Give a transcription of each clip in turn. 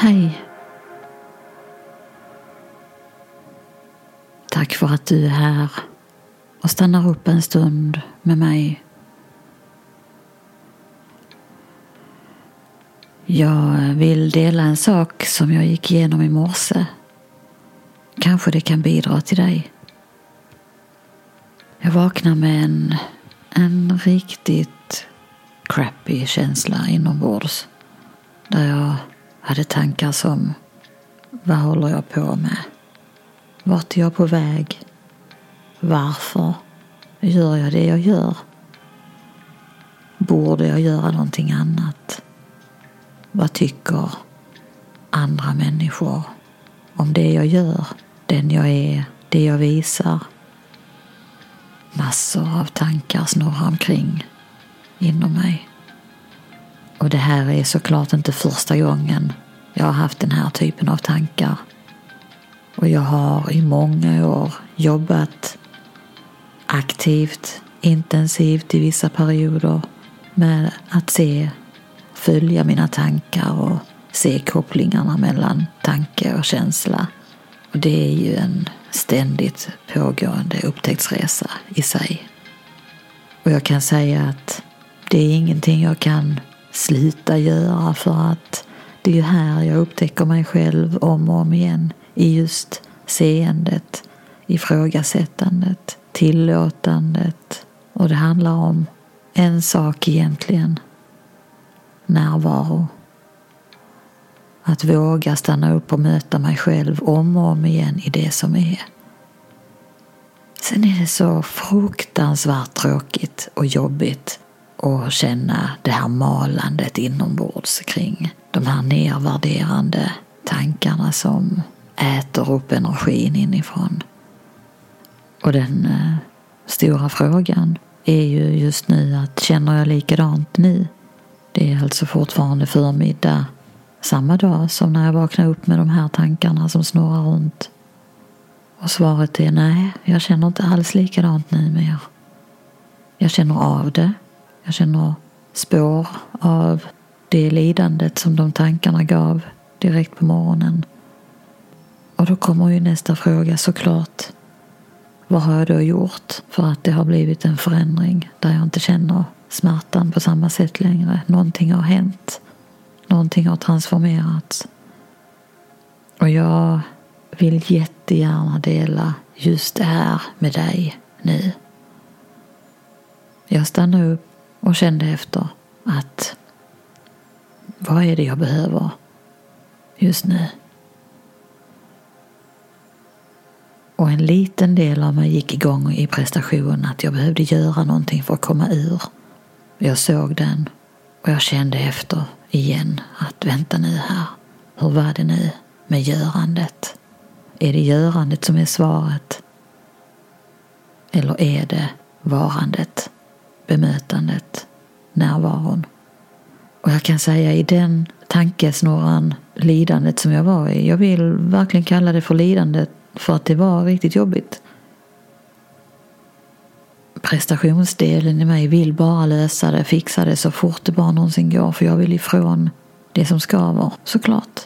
Hej. Tack för att du är här och stannar upp en stund med mig. Jag vill dela en sak som jag gick igenom i morse. Kanske det kan bidra till dig. Jag vaknar med en, en riktigt crappy känsla inombords. Där jag hade tankar som Vad håller jag på med? Vart är jag på väg? Varför gör jag det jag gör? Borde jag göra någonting annat? Vad tycker andra människor om det jag gör, den jag är, det jag visar? Massor av tankar snurrar omkring inom mig. Och det här är såklart inte första gången jag har haft den här typen av tankar. Och jag har i många år jobbat aktivt, intensivt i vissa perioder med att se, följa mina tankar och se kopplingarna mellan tanke och känsla. Och det är ju en ständigt pågående upptäcktsresa i sig. Och jag kan säga att det är ingenting jag kan sluta göra för att det är ju här jag upptäcker mig själv om och om igen i just seendet, ifrågasättandet, tillåtandet och det handlar om en sak egentligen. Närvaro. Att våga stanna upp och möta mig själv om och om igen i det som är. Sen är det så fruktansvärt tråkigt och jobbigt och känna det här malandet inombords kring de här nedvärderande tankarna som äter upp energin inifrån. Och den eh, stora frågan är ju just nu att känner jag likadant nu? Det är alltså fortfarande förmiddag samma dag som när jag vaknar upp med de här tankarna som snurrar runt. Och svaret är nej, jag känner inte alls likadant nu mer. Jag känner av det. Jag känner spår av det lidandet som de tankarna gav direkt på morgonen. Och då kommer ju nästa fråga såklart. Vad har jag då gjort för att det har blivit en förändring där jag inte känner smärtan på samma sätt längre? Någonting har hänt. Någonting har transformerats. Och jag vill jättegärna dela just det här med dig nu. Jag stannar upp och kände efter att vad är det jag behöver just nu? Och en liten del av mig gick igång i prestation att jag behövde göra någonting för att komma ur. Jag såg den och jag kände efter igen att vänta nu här. Hur var det nu med görandet? Är det görandet som är svaret? Eller är det varandet, bemötandet, närvaron? Och jag kan säga i den tankesnurran, lidandet som jag var i. Jag vill verkligen kalla det för lidandet för att det var riktigt jobbigt. Prestationsdelen i mig vill bara lösa det, fixa det så fort det bara någonsin går för jag vill ifrån det som skaver, såklart.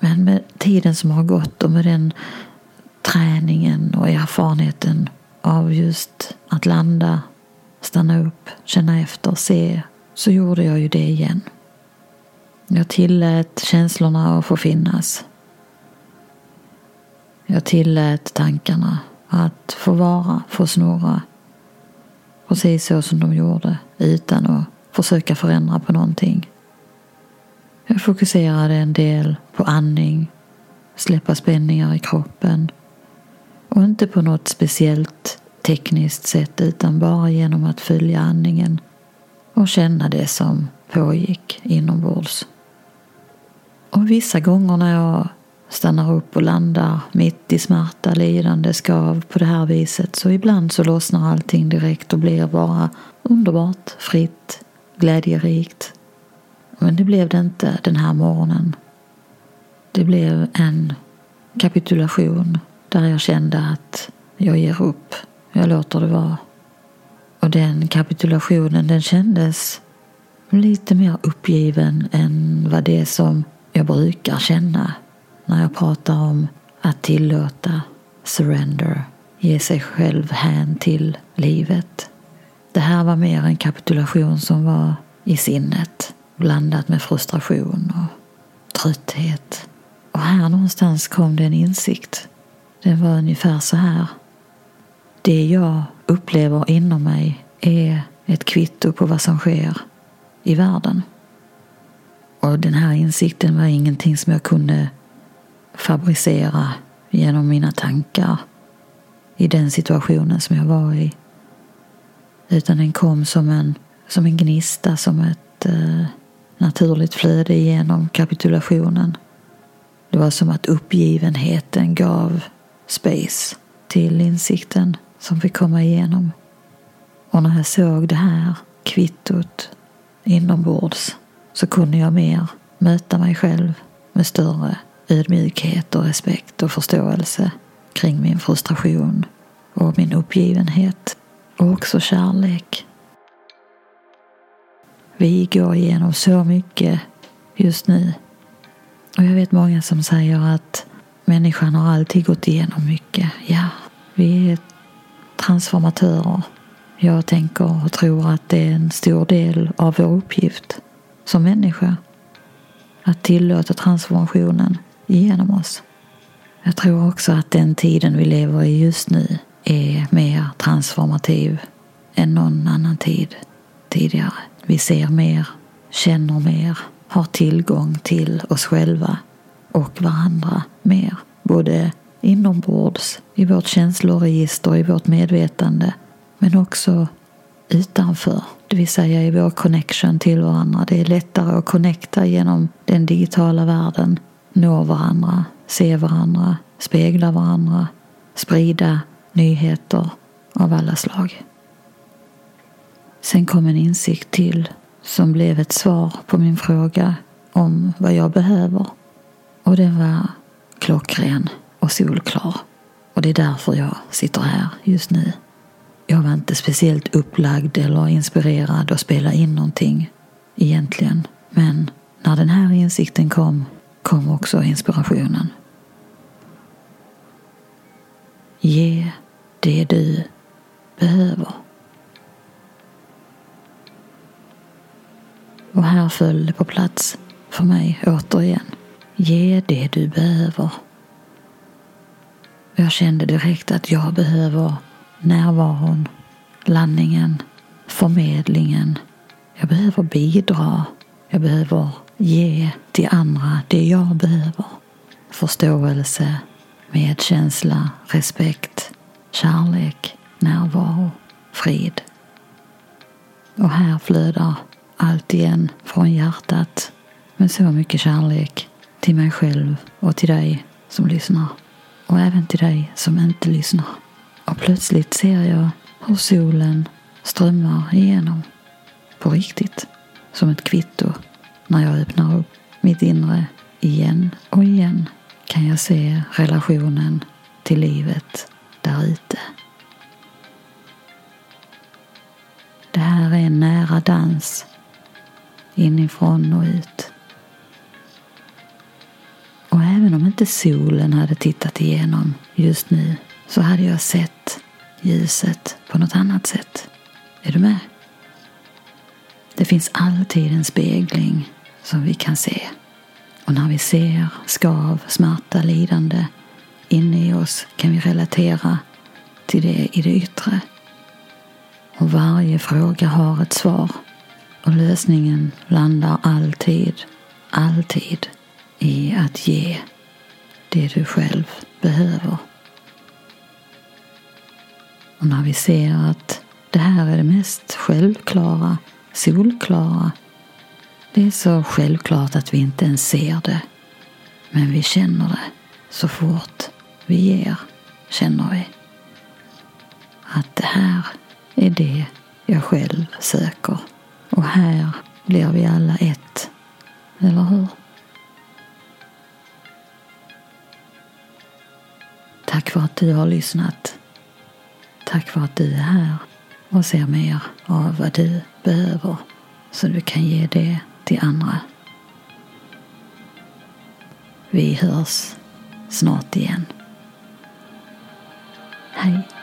Men med tiden som har gått och med den träningen och erfarenheten av just att landa, stanna upp, känna efter, se, så gjorde jag ju det igen. Jag tillät känslorna att få finnas. Jag tillät tankarna att få vara, få snurra. Precis så som de gjorde, utan att försöka förändra på någonting. Jag fokuserade en del på andning, släppa spänningar i kroppen och inte på något speciellt tekniskt sätt utan bara genom att följa andningen och känna det som pågick inombords. Och vissa gånger när jag stannar upp och landar mitt i smärta, lidande, skav på det här viset så ibland så lossnar allting direkt och blir bara underbart, fritt, glädjerikt. Men det blev det inte den här morgonen. Det blev en kapitulation där jag kände att jag ger upp, jag låter det vara. Och den kapitulationen den kändes lite mer uppgiven än vad det är som jag brukar känna när jag pratar om att tillåta surrender, ge sig själv hän till livet. Det här var mer en kapitulation som var i sinnet blandat med frustration och trötthet. Och här någonstans kom det en insikt. Den var ungefär så här. Det jag upplever inom mig är ett kvitto på vad som sker i världen. Och den här insikten var ingenting som jag kunde fabricera genom mina tankar i den situationen som jag var i. Utan den kom som en, som en gnista, som ett eh, naturligt flöde genom kapitulationen. Det var som att uppgivenheten gav space till insikten som fick komma igenom. Och när jag såg det här kvittot inombords så kunde jag mer möta mig själv med större ödmjukhet och respekt och förståelse kring min frustration och min uppgivenhet och också kärlek. Vi går igenom så mycket just nu. Och jag vet många som säger att människan har alltid gått igenom mycket. Ja, vi är transformatörer. Jag tänker och tror att det är en stor del av vår uppgift som människa. Att tillåta transformationen genom oss. Jag tror också att den tiden vi lever i just nu är mer transformativ än någon annan tid tidigare. Vi ser mer, känner mer, har tillgång till oss själva och varandra mer. Både inombords, i vårt känsloregister, i vårt medvetande, men också utanför, det vill säga i vår connection till varandra. Det är lättare att connecta genom den digitala världen, nå varandra, se varandra, spegla varandra, sprida nyheter av alla slag. Sen kom en insikt till som blev ett svar på min fråga om vad jag behöver. Och den var klockren och solklar. Och det är därför jag sitter här just nu. Jag var inte speciellt upplagd eller inspirerad att spela in någonting egentligen. Men när den här insikten kom, kom också inspirationen. Ge det du behöver. Och här föll det på plats för mig återigen. Ge det du behöver. Jag kände direkt att jag behöver närvaron, landningen, förmedlingen. Jag behöver bidra. Jag behöver ge till andra det jag behöver. Förståelse, medkänsla, respekt, kärlek, närvaro, frid. Och här flödar allt igen från hjärtat med så mycket kärlek till mig själv och till dig som lyssnar. Och även till dig som inte lyssnar. Och plötsligt ser jag hur solen strömmar igenom. På riktigt. Som ett kvitto. När jag öppnar upp mitt inre igen och igen kan jag se relationen till livet där ute. Det här är en nära dans inifrån och ut. Och även om inte solen hade tittat igenom just nu så hade jag sett ljuset på något annat sätt. Är du med? Det finns alltid en spegling som vi kan se. Och när vi ser skav, smärta, lidande inne i oss kan vi relatera till det i det yttre. Och varje fråga har ett svar. Och lösningen landar alltid, alltid i att ge det du själv behöver. Och när vi ser att det här är det mest självklara, solklara. Det är så självklart att vi inte ens ser det. Men vi känner det så fort vi ger, känner vi. Att det här är det jag själv söker. Och här blir vi alla ett. Eller hur? Tack för att du har lyssnat. Tack för att du är här och ser mer av vad du behöver så du kan ge det till andra. Vi hörs snart igen. Hej.